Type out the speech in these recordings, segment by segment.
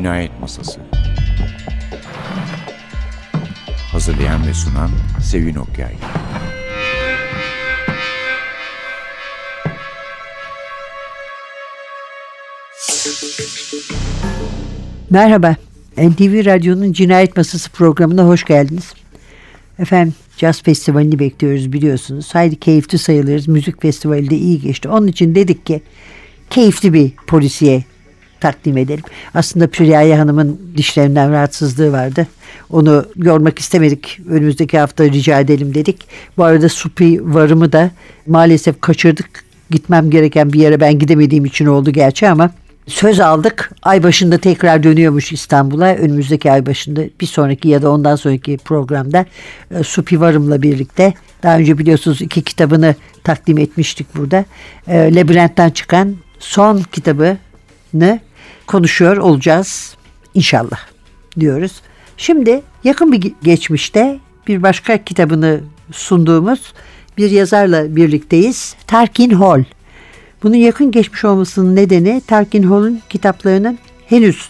Cinayet Masası Hazırlayan ve sunan Sevin Okyay Merhaba, NTV Radyo'nun Cinayet Masası programına hoş geldiniz. Efendim, Jazz Festivali'ni bekliyoruz biliyorsunuz. Haydi keyifli sayılırız. Müzik festivali de iyi geçti. Onun için dedik ki keyifli bir polisiye takdim edelim. Aslında Püriyaya Hanım'ın dişlerinden rahatsızlığı vardı. Onu görmek istemedik. Önümüzdeki hafta rica edelim dedik. Bu arada Supi varımı da maalesef kaçırdık. Gitmem gereken bir yere ben gidemediğim için oldu gerçi ama söz aldık. Ay başında tekrar dönüyormuş İstanbul'a. Önümüzdeki ay başında bir sonraki ya da ondan sonraki programda e, Supi Varım'la birlikte daha önce biliyorsunuz iki kitabını takdim etmiştik burada. E, Labirentten çıkan son kitabını konuşuyor olacağız inşallah diyoruz. Şimdi yakın bir geçmişte bir başka kitabını sunduğumuz bir yazarla birlikteyiz. Tarkin Hall. Bunun yakın geçmiş olmasının nedeni Tarkin Hall'un kitaplarının henüz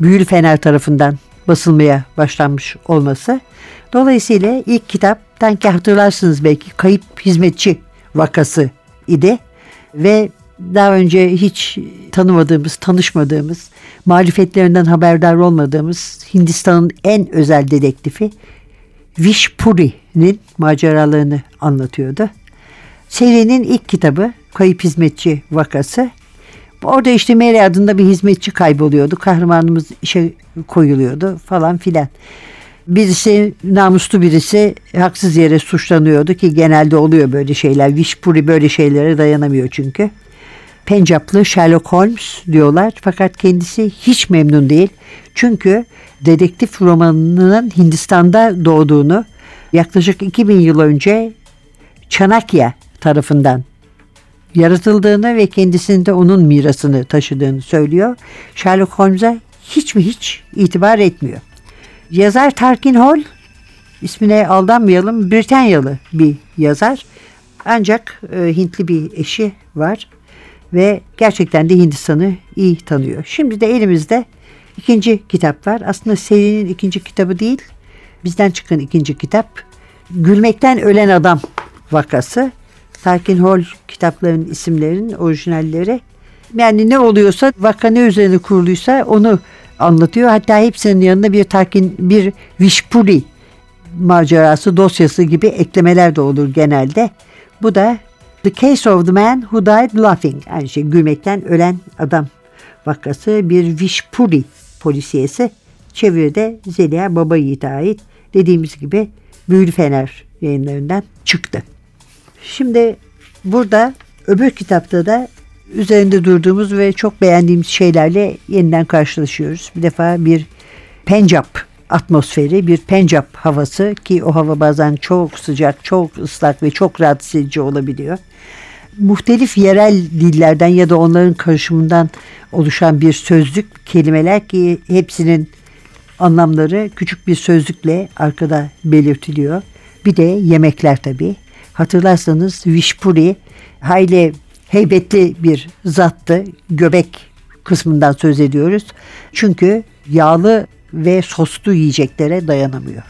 Büyülü Fener tarafından basılmaya başlanmış olması. Dolayısıyla ilk kitap ki hatırlarsınız belki Kayıp Hizmetçi vakası idi ve daha önce hiç tanımadığımız, tanışmadığımız, marifetlerinden haberdar olmadığımız Hindistan'ın en özel dedektifi Vishpuri'nin maceralarını anlatıyordu. Serinin ilk kitabı Kayıp Hizmetçi Vakası. Orada işte Mary adında bir hizmetçi kayboluyordu. Kahramanımız işe koyuluyordu falan filan. Birisi namuslu birisi haksız yere suçlanıyordu ki genelde oluyor böyle şeyler. Vishpuri böyle şeylere dayanamıyor çünkü. Pencaplı Sherlock Holmes diyorlar fakat kendisi hiç memnun değil. Çünkü dedektif romanının Hindistan'da doğduğunu yaklaşık 2000 yıl önce Chanakya tarafından yaratıldığını ve kendisinde onun mirasını taşıdığını söylüyor. Sherlock Holmes'a hiç mi hiç itibar etmiyor. Yazar Tarkin Hall ismine aldanmayalım Britanyalı bir yazar. Ancak e, Hintli bir eşi var ve gerçekten de Hindistan'ı iyi tanıyor. Şimdi de elimizde ikinci kitap var. Aslında serinin ikinci kitabı değil, bizden çıkan ikinci kitap. Gülmekten Ölen Adam vakası. Tarkin Hall kitaplarının isimlerinin orijinalleri. Yani ne oluyorsa vaka ne üzerine kuruluysa onu anlatıyor. Hatta hepsinin yanında bir Tarkin, bir Vishpuri macerası, dosyası gibi eklemeler de olur genelde. Bu da The Case of the Man Who Died Laughing. Yani şey gülmekten ölen adam vakası bir Vishpuri polisiyesi. Çeviride Zeliha Baba Yiğit'e ait dediğimiz gibi Büyülü Fener yayınlarından çıktı. Şimdi burada öbür kitapta da üzerinde durduğumuz ve çok beğendiğimiz şeylerle yeniden karşılaşıyoruz. Bir defa bir Pencap atmosferi, bir Pencap havası ki o hava bazen çok sıcak, çok ıslak ve çok rahatsız edici olabiliyor. Muhtelif yerel dillerden ya da onların karışımından oluşan bir sözlük, kelimeler ki hepsinin anlamları küçük bir sözlükle arkada belirtiliyor. Bir de yemekler tabii. Hatırlarsanız Vişpuri hayli heybetli bir zattı. Göbek kısmından söz ediyoruz. Çünkü yağlı ve soslu yiyeceklere dayanamıyor.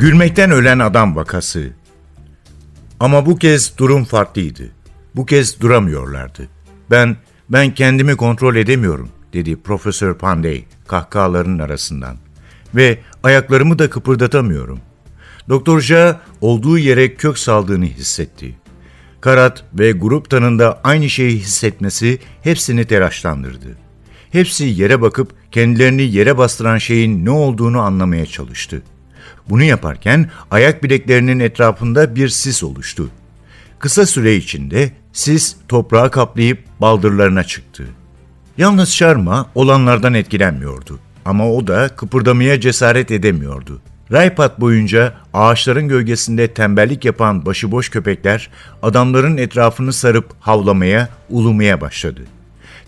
Gülmekten ölen adam vakası. Ama bu kez durum farklıydı. Bu kez duramıyorlardı. Ben, ben kendimi kontrol edemiyorum, dedi Profesör Pandey kahkahaların arasından. Ve ayaklarımı da kıpırdatamıyorum. Doktor Ja olduğu yere kök saldığını hissetti. Karat ve grup tanında aynı şeyi hissetmesi hepsini telaşlandırdı. Hepsi yere bakıp kendilerini yere bastıran şeyin ne olduğunu anlamaya çalıştı. Bunu yaparken ayak bileklerinin etrafında bir sis oluştu. Kısa süre içinde sis toprağı kaplayıp baldırlarına çıktı. Yalnız Sharma olanlardan etkilenmiyordu ama o da kıpırdamaya cesaret edemiyordu. Raypat boyunca ağaçların gölgesinde tembellik yapan başıboş köpekler adamların etrafını sarıp havlamaya, ulumaya başladı.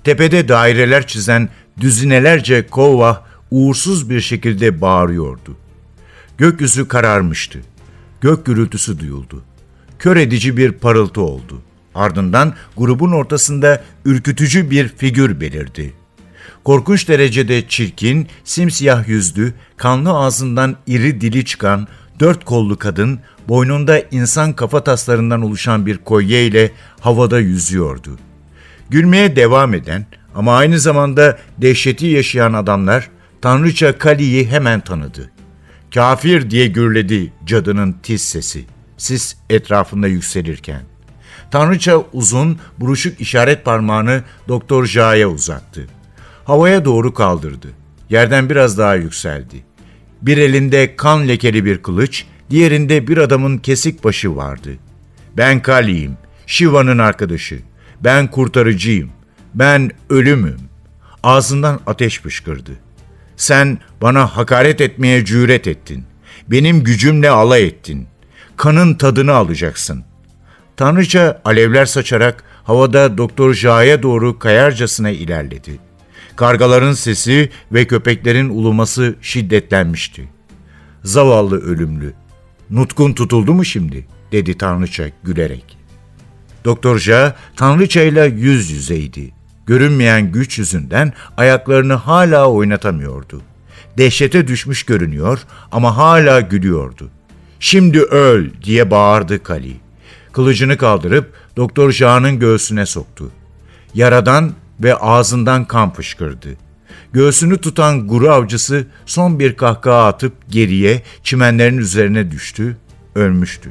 Tepede daireler çizen düzinelerce kova uğursuz bir şekilde bağırıyordu. Gökyüzü kararmıştı. Gök gürültüsü duyuldu. Kör edici bir parıltı oldu. Ardından grubun ortasında ürkütücü bir figür belirdi. Korkunç derecede çirkin, simsiyah yüzlü, kanlı ağzından iri dili çıkan, dört kollu kadın, boynunda insan kafa taslarından oluşan bir kolye ile havada yüzüyordu. Gülmeye devam eden ama aynı zamanda dehşeti yaşayan adamlar, Tanrıça Kali'yi hemen tanıdı. Kafir diye gürledi cadının tiz sesi, sis etrafında yükselirken. Tanrıça uzun, buruşuk işaret parmağını Doktor Ja'ya uzattı. Havaya doğru kaldırdı. Yerden biraz daha yükseldi. Bir elinde kan lekeli bir kılıç, diğerinde bir adamın kesik başı vardı. Ben Kali'yim, Shiva'nın arkadaşı. Ben kurtarıcıyım. Ben ölümüm. Ağzından ateş fışkırdı. Sen bana hakaret etmeye cüret ettin. Benim gücümle alay ettin. Kanın tadını alacaksın. Tanrıça alevler saçarak havada Doktor Ja'ya doğru kayarcasına ilerledi. Kargaların sesi ve köpeklerin uluması şiddetlenmişti. Zavallı ölümlü. Nutkun tutuldu mu şimdi? dedi Tanrıça gülerek. Doktor Ja Tanrıça ile yüz yüzeydi. Görünmeyen güç yüzünden ayaklarını hala oynatamıyordu. Dehşete düşmüş görünüyor ama hala gülüyordu. Şimdi öl diye bağırdı Kali. Kılıcını kaldırıp Doktor Ja'nın göğsüne soktu. Yaradan ve ağzından kan fışkırdı. Göğsünü tutan guru avcısı son bir kahkaha atıp geriye çimenlerin üzerine düştü, ölmüştü.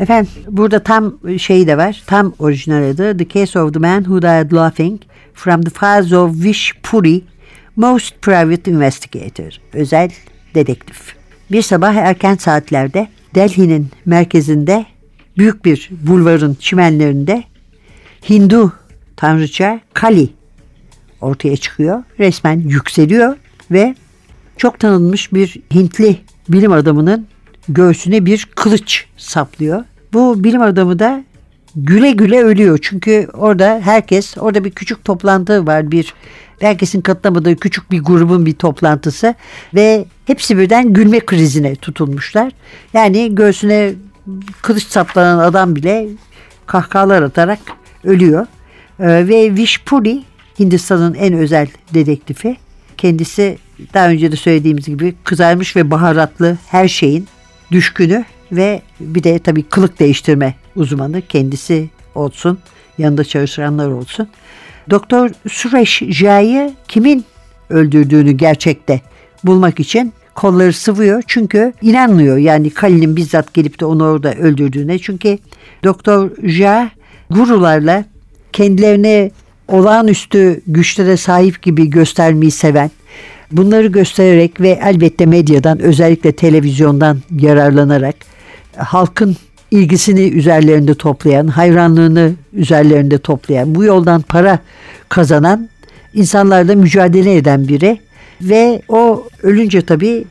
Efendim burada tam şey de var. Tam orijinal adı The Case of the Man Who Died Laughing from the Files of Vish Puri Most Private Investigator. Özel dedektif. Bir sabah erken saatlerde Delhi'nin merkezinde büyük bir bulvarın çimenlerinde Hindu tanrıça Kali ortaya çıkıyor. Resmen yükseliyor ve çok tanınmış bir Hintli bilim adamının göğsüne bir kılıç saplıyor. Bu bilim adamı da güle güle ölüyor. Çünkü orada herkes, orada bir küçük toplantı var. Bir herkesin katılamadığı küçük bir grubun bir toplantısı ve hepsi birden gülme krizine tutulmuşlar. Yani göğsüne kılıç saplanan adam bile kahkahalar atarak ölüyor. Ee, ve Vishpuri Hindistan'ın en özel dedektifi. Kendisi daha önce de söylediğimiz gibi kızarmış ve baharatlı her şeyin düşkünü ve bir de tabii kılık değiştirme uzmanı kendisi olsun. Yanında çalışanlar olsun. Doktor Suresh Ja'yı kimin öldürdüğünü gerçekte bulmak için kolları sıvıyor. Çünkü inanmıyor yani Kali'nin bizzat gelip de onu orada öldürdüğüne. Çünkü Doktor Ja gurularla kendilerine olağanüstü güçlere sahip gibi göstermeyi seven, bunları göstererek ve elbette medyadan özellikle televizyondan yararlanarak halkın ilgisini üzerlerinde toplayan, hayranlığını üzerlerinde toplayan, bu yoldan para kazanan insanlarla mücadele eden biri ve o ölünce tabii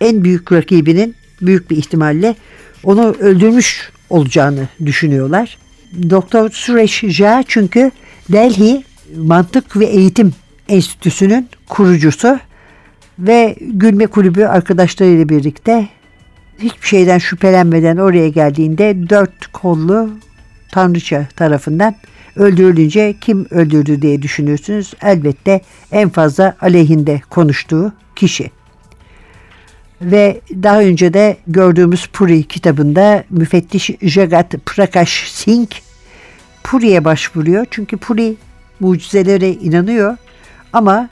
en büyük rakibinin büyük bir ihtimalle onu öldürmüş olacağını düşünüyorlar. Doktor Suresh Jha çünkü Delhi Mantık ve Eğitim Enstitüsü'nün kurucusu ve Gülme Kulübü arkadaşlarıyla birlikte hiçbir şeyden şüphelenmeden oraya geldiğinde dört kollu tanrıça tarafından öldürülünce kim öldürdü diye düşünürsünüz. Elbette en fazla aleyhinde konuştuğu kişi. Ve daha önce de gördüğümüz Puri kitabında müfettiş Jagat Prakash Singh Puri'ye başvuruyor. Çünkü Puri mucizelere inanıyor ama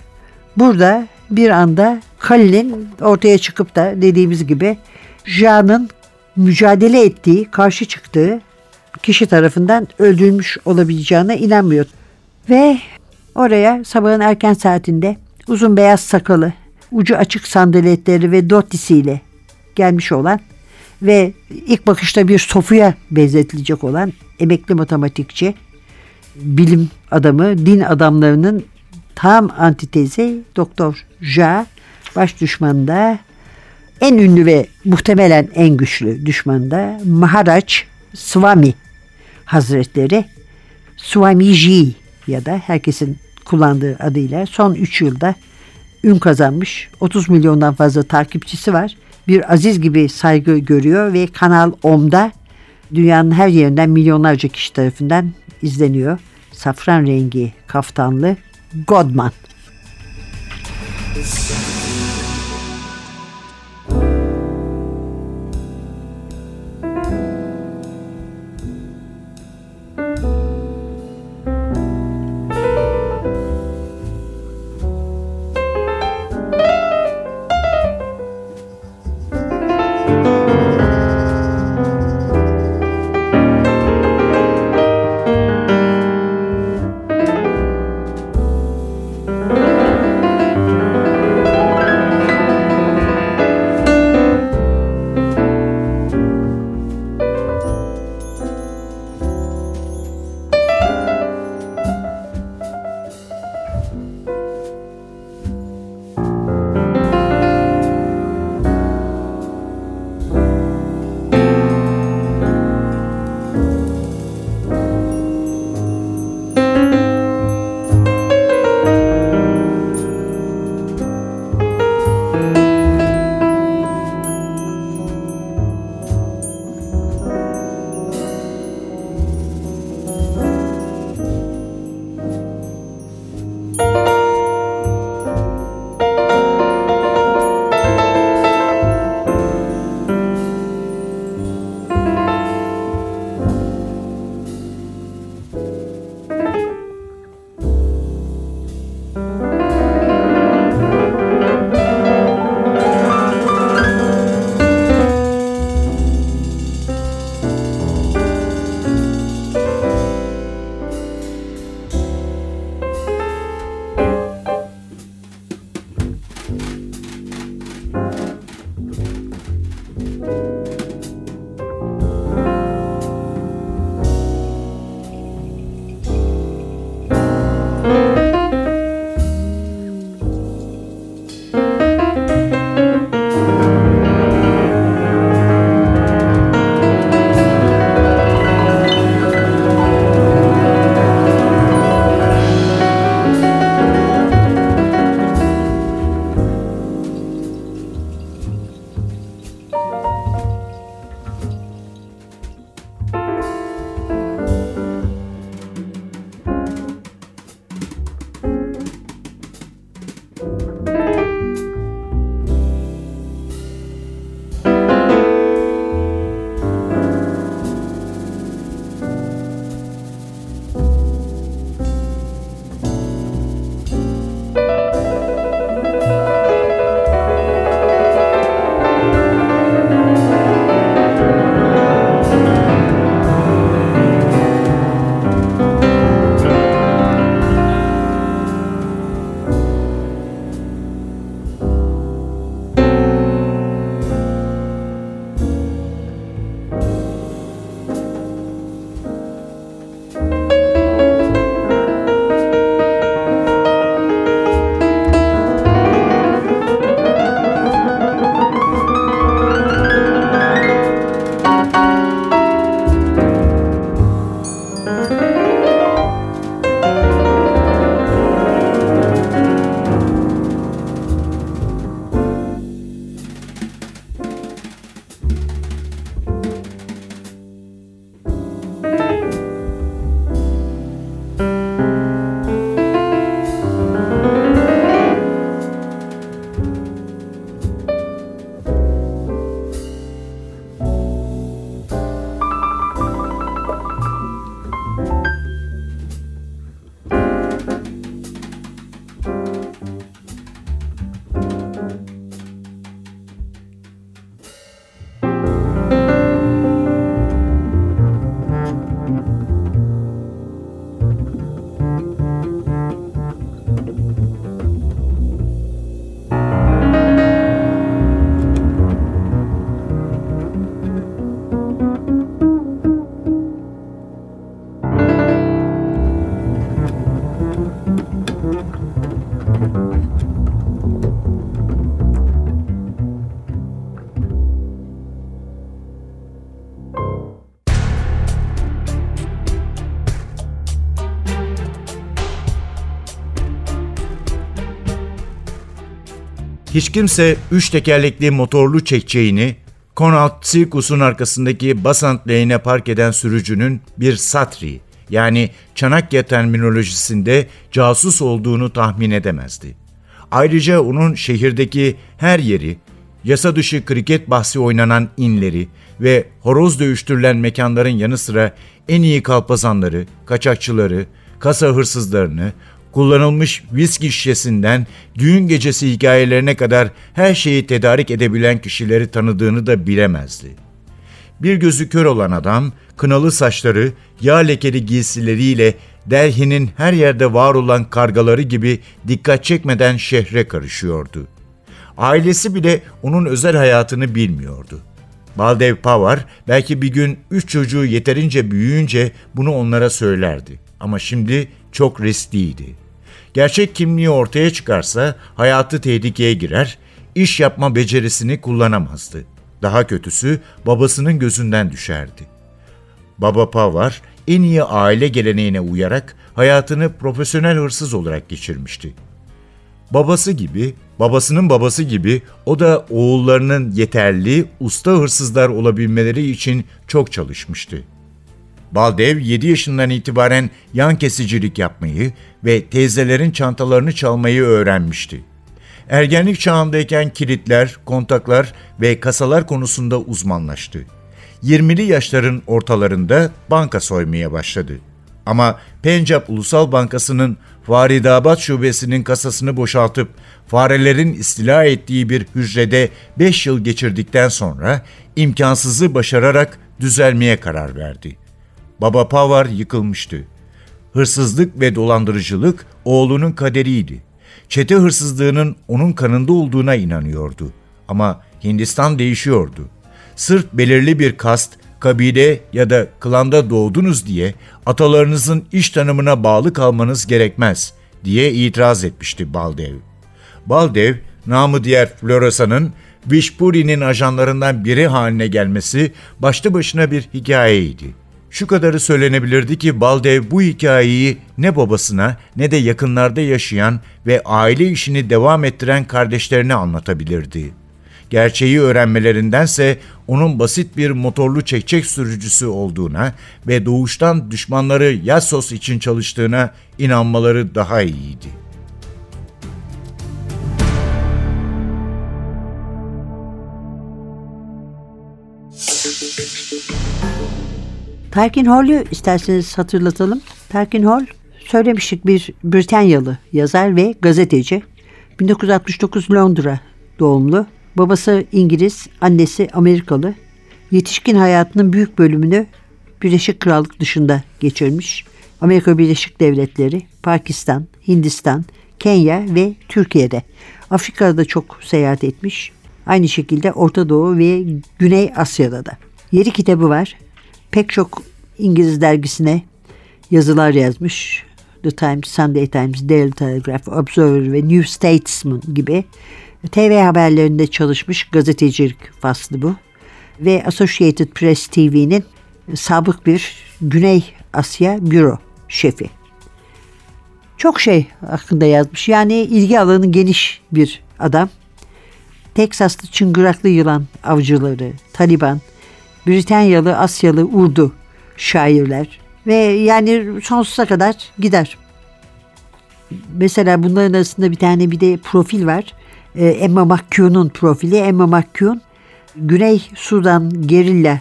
burada bir anda Halil'in ortaya çıkıp da dediğimiz gibi Ja'nın mücadele ettiği, karşı çıktığı kişi tarafından öldürülmüş olabileceğine inanmıyor. Ve oraya sabahın erken saatinde uzun beyaz sakalı, ucu açık sandaletleri ve dotisiyle gelmiş olan ve ilk bakışta bir sofuya benzetilecek olan emekli matematikçi, bilim adamı, din adamlarının tam antitezi Doktor Ja, baş düşmanı da en ünlü ve muhtemelen en güçlü düşmanı da Maharaj Swami Hazretleri Swamiji ya da herkesin kullandığı adıyla son 3 yılda ün kazanmış. 30 milyondan fazla takipçisi var. Bir aziz gibi saygı görüyor ve Kanal Om'da dünyanın her yerinden milyonlarca kişi tarafından izleniyor. Safran rengi kaftanlı Godman. Hiç kimse üç tekerlekli motorlu çekçeğini Connaught Circus'un arkasındaki Basant Lane'e park eden sürücünün bir satri yani Çanakkale terminolojisinde casus olduğunu tahmin edemezdi. Ayrıca onun şehirdeki her yeri, yasa dışı kriket bahsi oynanan inleri ve horoz dövüştürülen mekanların yanı sıra en iyi kalpazanları, kaçakçıları, kasa hırsızlarını, kullanılmış viski şişesinden düğün gecesi hikayelerine kadar her şeyi tedarik edebilen kişileri tanıdığını da bilemezdi. Bir gözü kör olan adam, kınalı saçları, yağ lekeli giysileriyle Delhi'nin her yerde var olan kargaları gibi dikkat çekmeden şehre karışıyordu. Ailesi bile onun özel hayatını bilmiyordu. Baldev Pavar belki bir gün üç çocuğu yeterince büyüyünce bunu onlara söylerdi. Ama şimdi çok riskliydi. Gerçek kimliği ortaya çıkarsa hayatı tehlikeye girer, iş yapma becerisini kullanamazdı. Daha kötüsü babasının gözünden düşerdi. Baba Pavar en iyi aile geleneğine uyarak hayatını profesyonel hırsız olarak geçirmişti. Babası gibi, babasının babası gibi o da oğullarının yeterli, usta hırsızlar olabilmeleri için çok çalışmıştı. Baldev 7 yaşından itibaren yan kesicilik yapmayı ve teyzelerin çantalarını çalmayı öğrenmişti. Ergenlik çağındayken kilitler, kontaklar ve kasalar konusunda uzmanlaştı. 20'li yaşların ortalarında banka soymaya başladı. Ama Pencap Ulusal Bankası'nın Faridabad şubesinin kasasını boşaltıp farelerin istila ettiği bir hücrede 5 yıl geçirdikten sonra imkansızı başararak düzelmeye karar verdi. Baba Pavar yıkılmıştı. Hırsızlık ve dolandırıcılık oğlunun kaderiydi. Çete hırsızlığının onun kanında olduğuna inanıyordu. Ama Hindistan değişiyordu. Sırf belirli bir kast, kabile ya da klanda doğdunuz diye atalarınızın iş tanımına bağlı kalmanız gerekmez diye itiraz etmişti Baldev. Baldev, namı diğer Floresa'nın Vishpuri'nin ajanlarından biri haline gelmesi başlı başına bir hikayeydi. Şu kadarı söylenebilirdi ki Baldev bu hikayeyi ne babasına ne de yakınlarda yaşayan ve aile işini devam ettiren kardeşlerine anlatabilirdi. Gerçeği öğrenmelerindense onun basit bir motorlu çekçek sürücüsü olduğuna ve doğuştan düşmanları Yassos için çalıştığına inanmaları daha iyiydi. Perkin Hall'ü isterseniz hatırlatalım. Perkin Hall söylemiştik bir Britanyalı yazar ve gazeteci. 1969 Londra doğumlu. Babası İngiliz, annesi Amerikalı. Yetişkin hayatının büyük bölümünü Birleşik Krallık dışında geçirmiş. Amerika Birleşik Devletleri, Pakistan, Hindistan, Kenya ve Türkiye'de. Afrika'da da çok seyahat etmiş. Aynı şekilde Orta Doğu ve Güney Asya'da da. Yedi kitabı var pek çok İngiliz dergisine yazılar yazmış. The Times, Sunday Times, Daily Telegraph, Observer ve New Statesman gibi TV haberlerinde çalışmış gazetecilik faslı bu. Ve Associated Press TV'nin sabık bir Güney Asya büro şefi. Çok şey hakkında yazmış. Yani ilgi alanı geniş bir adam. Teksaslı çıngıraklı yılan avcıları, Taliban, Britanyalı, Asyalı, Urdu şairler ve yani sonsuza kadar gider. Mesela bunların arasında bir tane bir de profil var. Ee, Emma McCune'un profili. Emma McCune Güney Sudan gerilla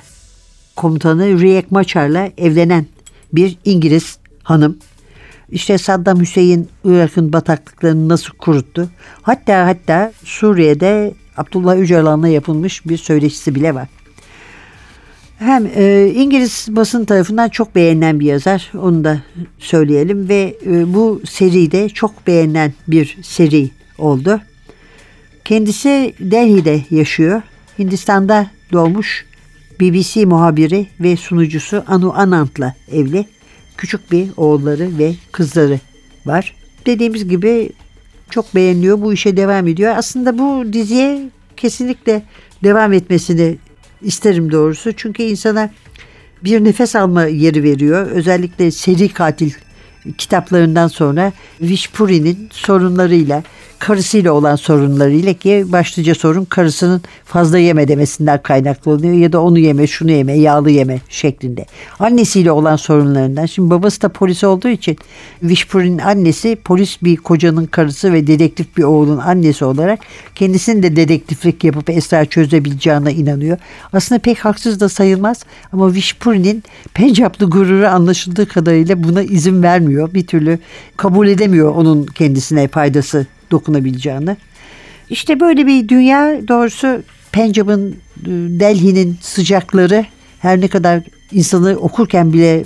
komutanı Riek Machar'la evlenen bir İngiliz hanım. İşte Saddam Hüseyin Irak'ın bataklıklarını nasıl kuruttu. Hatta hatta Suriye'de Abdullah Öcalan'la yapılmış bir söyleşisi bile var. Hem e, İngiliz basın tarafından çok beğenilen bir yazar, onu da söyleyelim ve e, bu seride çok beğenilen bir seri oldu. Kendisi Delhi'de yaşıyor. Hindistan'da doğmuş BBC muhabiri ve sunucusu Anu Anant'la evli. Küçük bir oğulları ve kızları var. Dediğimiz gibi çok beğeniliyor. Bu işe devam ediyor. Aslında bu diziye kesinlikle devam etmesini isterim doğrusu. Çünkü insana bir nefes alma yeri veriyor. Özellikle seri katil kitaplarından sonra Vishpuri'nin sorunlarıyla karısıyla olan sorunlarıyla ki başlıca sorun karısının fazla yeme demesinden kaynaklanıyor ya da onu yeme şunu yeme yağlı yeme şeklinde. Annesiyle olan sorunlarından şimdi babası da polis olduğu için Wishburne'in annesi polis bir kocanın karısı ve dedektif bir oğlun annesi olarak kendisinin de dedektiflik yapıp esrar çözebileceğine inanıyor. Aslında pek haksız da sayılmaz ama Wishburne'in Pencaplı gururu anlaşıldığı kadarıyla buna izin vermiyor. Bir türlü kabul edemiyor onun kendisine faydası dokunabileceğini. İşte böyle bir dünya doğrusu Pencap'ın Delhi'nin sıcakları her ne kadar insanı okurken bile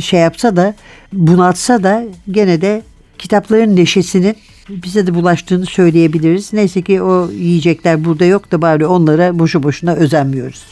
şey yapsa da bunaltsa da gene de kitapların neşesinin bize de bulaştığını söyleyebiliriz. Neyse ki o yiyecekler burada yok da bari onlara boşu boşuna özenmiyoruz.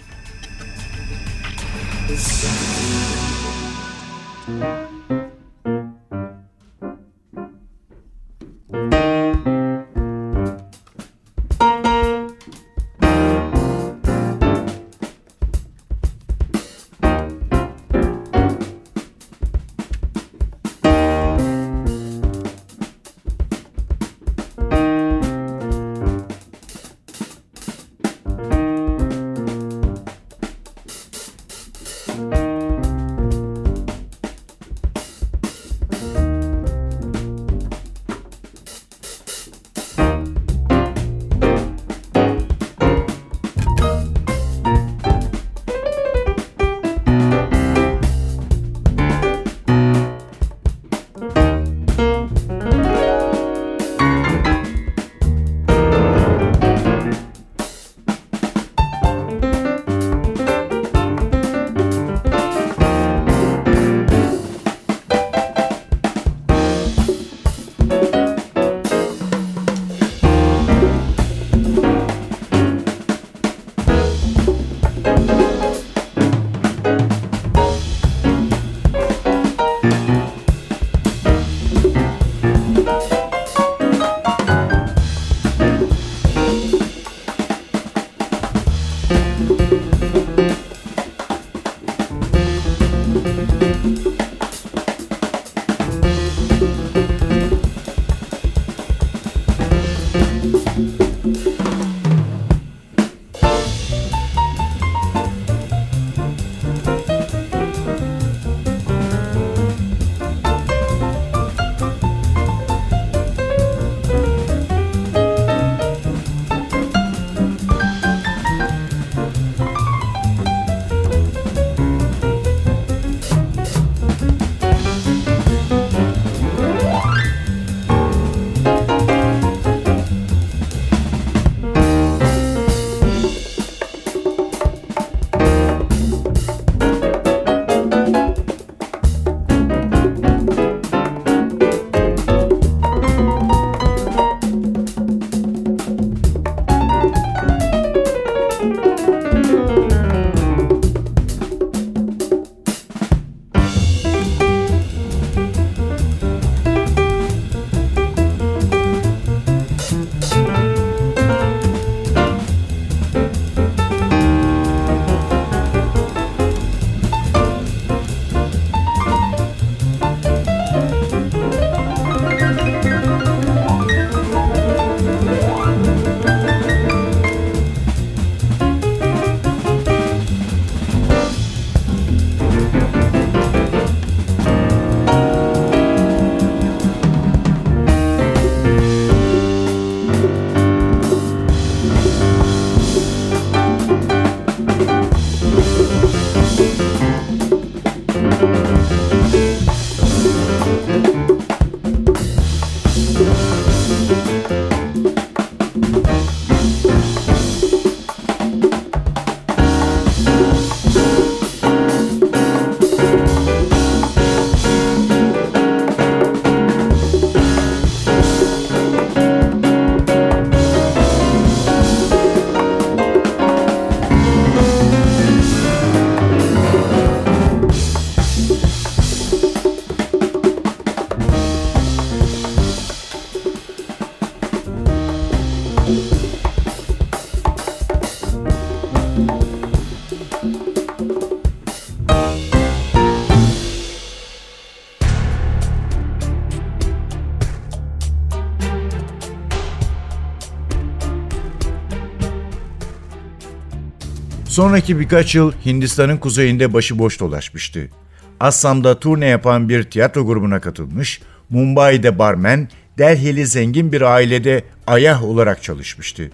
Sonraki birkaç yıl Hindistan'ın kuzeyinde başıboş dolaşmıştı. Assam'da turne yapan bir tiyatro grubuna katılmış, Mumbai'de barmen, Delhi'li zengin bir ailede ayah olarak çalışmıştı.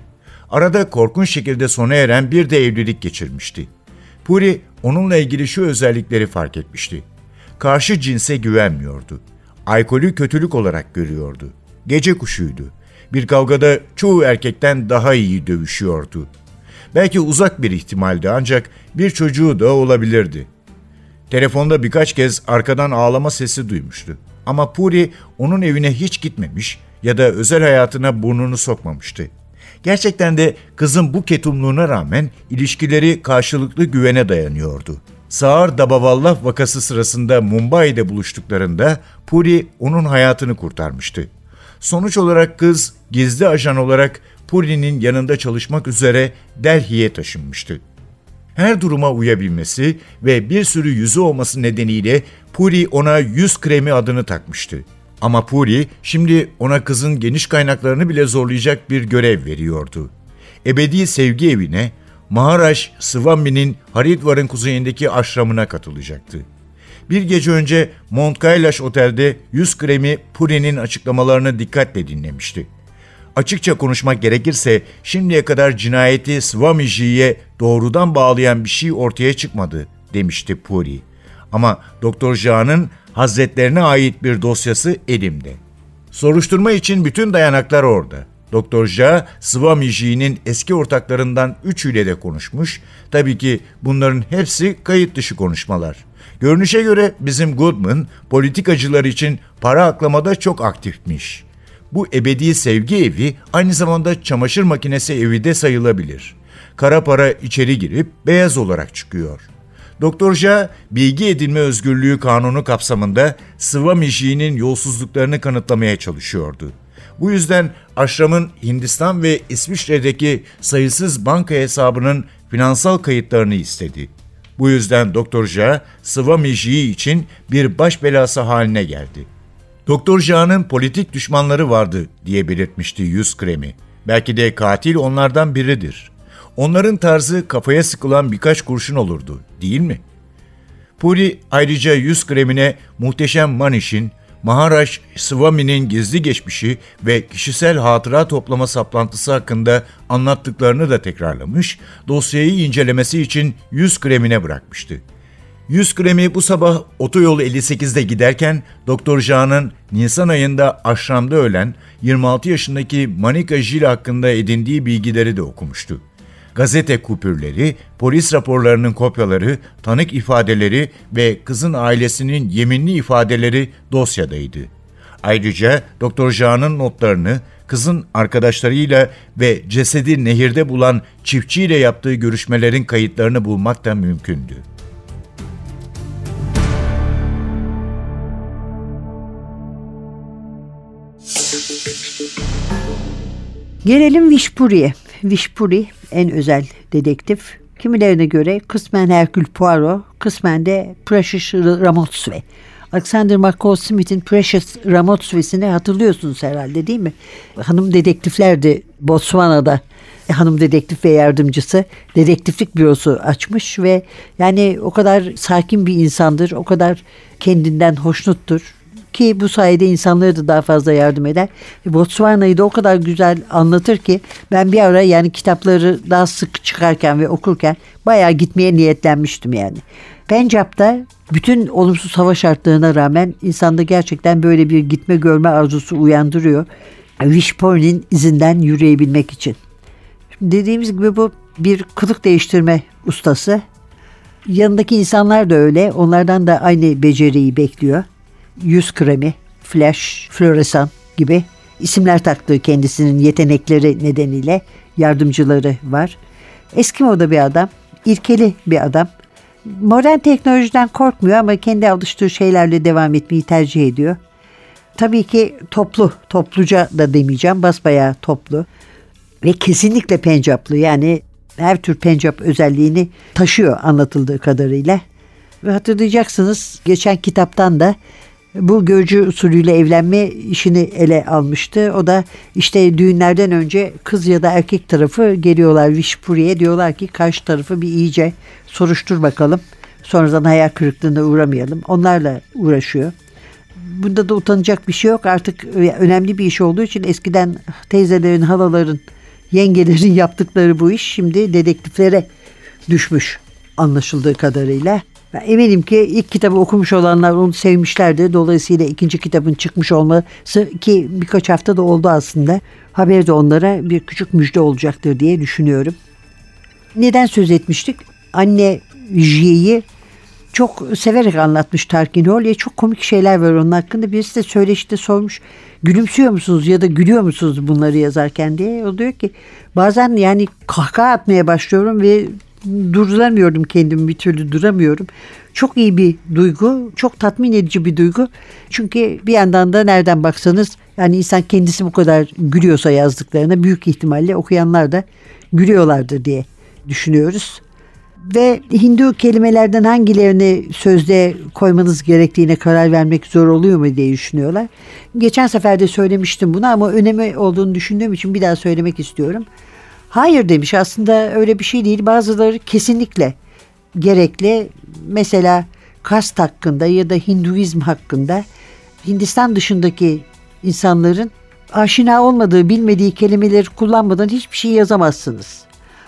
Arada korkunç şekilde sona eren bir de evlilik geçirmişti. Puri onunla ilgili şu özellikleri fark etmişti. Karşı cinse güvenmiyordu. Alkolü kötülük olarak görüyordu. Gece kuşuydu. Bir kavgada çoğu erkekten daha iyi dövüşüyordu. Belki uzak bir ihtimaldi ancak bir çocuğu da olabilirdi. Telefonda birkaç kez arkadan ağlama sesi duymuştu. Ama Puri onun evine hiç gitmemiş ya da özel hayatına burnunu sokmamıştı. Gerçekten de kızın bu ketumluğuna rağmen ilişkileri karşılıklı güvene dayanıyordu. Sağır Dabavallah vakası sırasında Mumbai'de buluştuklarında Puri onun hayatını kurtarmıştı. Sonuç olarak kız gizli ajan olarak Puri'nin yanında çalışmak üzere Delhi'ye taşınmıştı. Her duruma uyabilmesi ve bir sürü yüzü olması nedeniyle Puri ona yüz kremi adını takmıştı. Ama Puri şimdi ona kızın geniş kaynaklarını bile zorlayacak bir görev veriyordu. Ebedi sevgi evine Maharaj Swami'nin Haridvar'ın kuzeyindeki aşramına katılacaktı. Bir gece önce Mont Kailash Otel'de yüz kremi Puri'nin açıklamalarını dikkatle dinlemişti. Açıkça konuşmak gerekirse şimdiye kadar cinayeti Swamiji'ye doğrudan bağlayan bir şey ortaya çıkmadı demişti Puri. Ama Doktor Ja'nın hazretlerine ait bir dosyası elimde. Soruşturma için bütün dayanaklar orada. Doktor Ja, Swamiji'nin eski ortaklarından üçüyle de konuşmuş. Tabii ki bunların hepsi kayıt dışı konuşmalar. Görünüşe göre bizim Goodman politikacılar için para aklamada çok aktifmiş. Bu ebedi sevgi evi aynı zamanda çamaşır makinesi evi de sayılabilir. Kara para içeri girip beyaz olarak çıkıyor. Doktor Ja, bilgi edinme özgürlüğü kanunu kapsamında Swamiji'nin yolsuzluklarını kanıtlamaya çalışıyordu. Bu yüzden Aşram'ın Hindistan ve İsviçre'deki sayısız banka hesabının finansal kayıtlarını istedi. Bu yüzden Doktor Ja, Swamiji için bir baş belası haline geldi. Doktor Ja'nın politik düşmanları vardı diye belirtmişti yüz kremi. Belki de katil onlardan biridir. Onların tarzı kafaya sıkılan birkaç kurşun olurdu, değil mi? Puri ayrıca yüz kremine muhteşem Manish'in, Maharaj Swami'nin gizli geçmişi ve kişisel hatıra toplama saplantısı hakkında anlattıklarını da tekrarlamış, dosyayı incelemesi için yüz kremine bırakmıştı. Yüz kremi bu sabah otoyol 58'de giderken Doktor Ja'nın Nisan ayında aşramda ölen 26 yaşındaki Manika Jil hakkında edindiği bilgileri de okumuştu. Gazete kupürleri, polis raporlarının kopyaları, tanık ifadeleri ve kızın ailesinin yeminli ifadeleri dosyadaydı. Ayrıca Doktor Ja'nın notlarını, kızın arkadaşlarıyla ve cesedi nehirde bulan çiftçiyle yaptığı görüşmelerin kayıtlarını bulmak da mümkündü. Gelelim Vişpuri'ye. Vişpuri en özel dedektif. Kimilerine göre kısmen Herkül Poirot, kısmen de Precious Ramotswe. Alexander McCall Smith'in Precious Ramotswe'sini hatırlıyorsunuz herhalde değil mi? Hanım dedektiflerdi Botswana'da. E, hanım dedektif ve yardımcısı dedektiflik bürosu açmış ve yani o kadar sakin bir insandır, o kadar kendinden hoşnuttur ki bu sayede insanlara da daha fazla yardım eder. Botswana'yı da o kadar güzel anlatır ki ben bir ara yani kitapları daha sık çıkarken ve okurken bayağı gitmeye niyetlenmiştim yani. Pencap'ta bütün olumsuz hava şartlarına rağmen insanda gerçekten böyle bir gitme görme arzusu uyandırıyor. Wishpoint'in izinden yürüyebilmek için. dediğimiz gibi bu bir kılık değiştirme ustası. Yanındaki insanlar da öyle. Onlardan da aynı beceriyi bekliyor yüz kremi, flash, floresan gibi isimler taktığı kendisinin yetenekleri nedeniyle yardımcıları var. Eski moda bir adam, ilkeli bir adam. Modern teknolojiden korkmuyor ama kendi alıştığı şeylerle devam etmeyi tercih ediyor. Tabii ki toplu, topluca da demeyeceğim, basbayağı toplu. Ve kesinlikle pencaplı yani her tür pencap özelliğini taşıyor anlatıldığı kadarıyla. Ve hatırlayacaksınız geçen kitaptan da bu görücü usulüyle evlenme işini ele almıştı. O da işte düğünlerden önce kız ya da erkek tarafı geliyorlar Vişpuri'ye diyorlar ki karşı tarafı bir iyice soruştur bakalım. Sonradan hayal kırıklığına uğramayalım. Onlarla uğraşıyor. Bunda da utanacak bir şey yok. Artık önemli bir iş olduğu için eskiden teyzelerin, halaların, yengelerin yaptıkları bu iş şimdi dedektiflere düşmüş anlaşıldığı kadarıyla. Ben eminim ki ilk kitabı okumuş olanlar onu sevmişlerdi. Dolayısıyla ikinci kitabın çıkmış olması ki birkaç hafta da oldu aslında. Haber de onlara bir küçük müjde olacaktır diye düşünüyorum. Neden söz etmiştik? Anne J'yi çok severek anlatmış Tarkin Holly'e. Çok komik şeyler var onun hakkında. Birisi de söyleşte sormuş. Gülümsüyor musunuz ya da gülüyor musunuz bunları yazarken diye. O diyor ki bazen yani kahkaha atmaya başlıyorum ve durduramıyorum kendimi bir türlü duramıyorum. Çok iyi bir duygu, çok tatmin edici bir duygu. Çünkü bir yandan da nereden baksanız yani insan kendisi bu kadar gülüyorsa yazdıklarına büyük ihtimalle okuyanlar da gülüyorlardır diye düşünüyoruz. Ve Hindu kelimelerden hangilerini sözde koymanız gerektiğine karar vermek zor oluyor mu diye düşünüyorlar. Geçen sefer de söylemiştim bunu ama önemi olduğunu düşündüğüm için bir daha söylemek istiyorum. Hayır demiş aslında öyle bir şey değil. Bazıları kesinlikle gerekli. Mesela kast hakkında ya da Hinduizm hakkında Hindistan dışındaki insanların aşina olmadığı, bilmediği kelimeleri kullanmadan hiçbir şey yazamazsınız.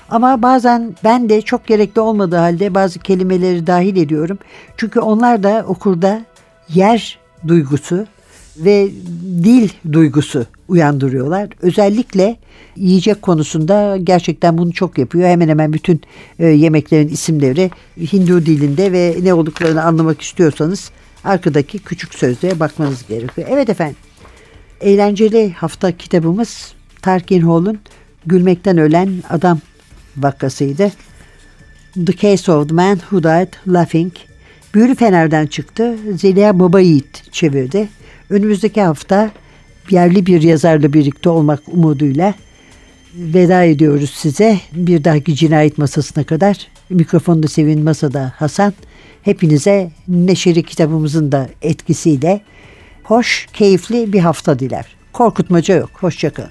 Ama bazen ben de çok gerekli olmadığı halde bazı kelimeleri dahil ediyorum. Çünkü onlar da okurda yer duygusu ve dil duygusu uyandırıyorlar. Özellikle yiyecek konusunda gerçekten bunu çok yapıyor. Hemen hemen bütün e, yemeklerin isimleri Hindu dilinde ve ne olduklarını anlamak istiyorsanız arkadaki küçük sözlüğe bakmanız gerekiyor. Evet efendim. Eğlenceli hafta kitabımız Tarkin Hall'un Gülmekten Ölen Adam vakasıydı. The Case of the Man Who Died Laughing. Büyülü Fener'den çıktı. Zeliha Baba Yiğit çevirdi. Önümüzdeki hafta yerli bir yazarla birlikte olmak umuduyla veda ediyoruz size. Bir dahaki cinayet masasına kadar mikrofonda Sevin Masada Hasan. Hepinize neşeli kitabımızın da etkisiyle hoş, keyifli bir hafta diler. Korkutmaca yok. Hoşçakalın.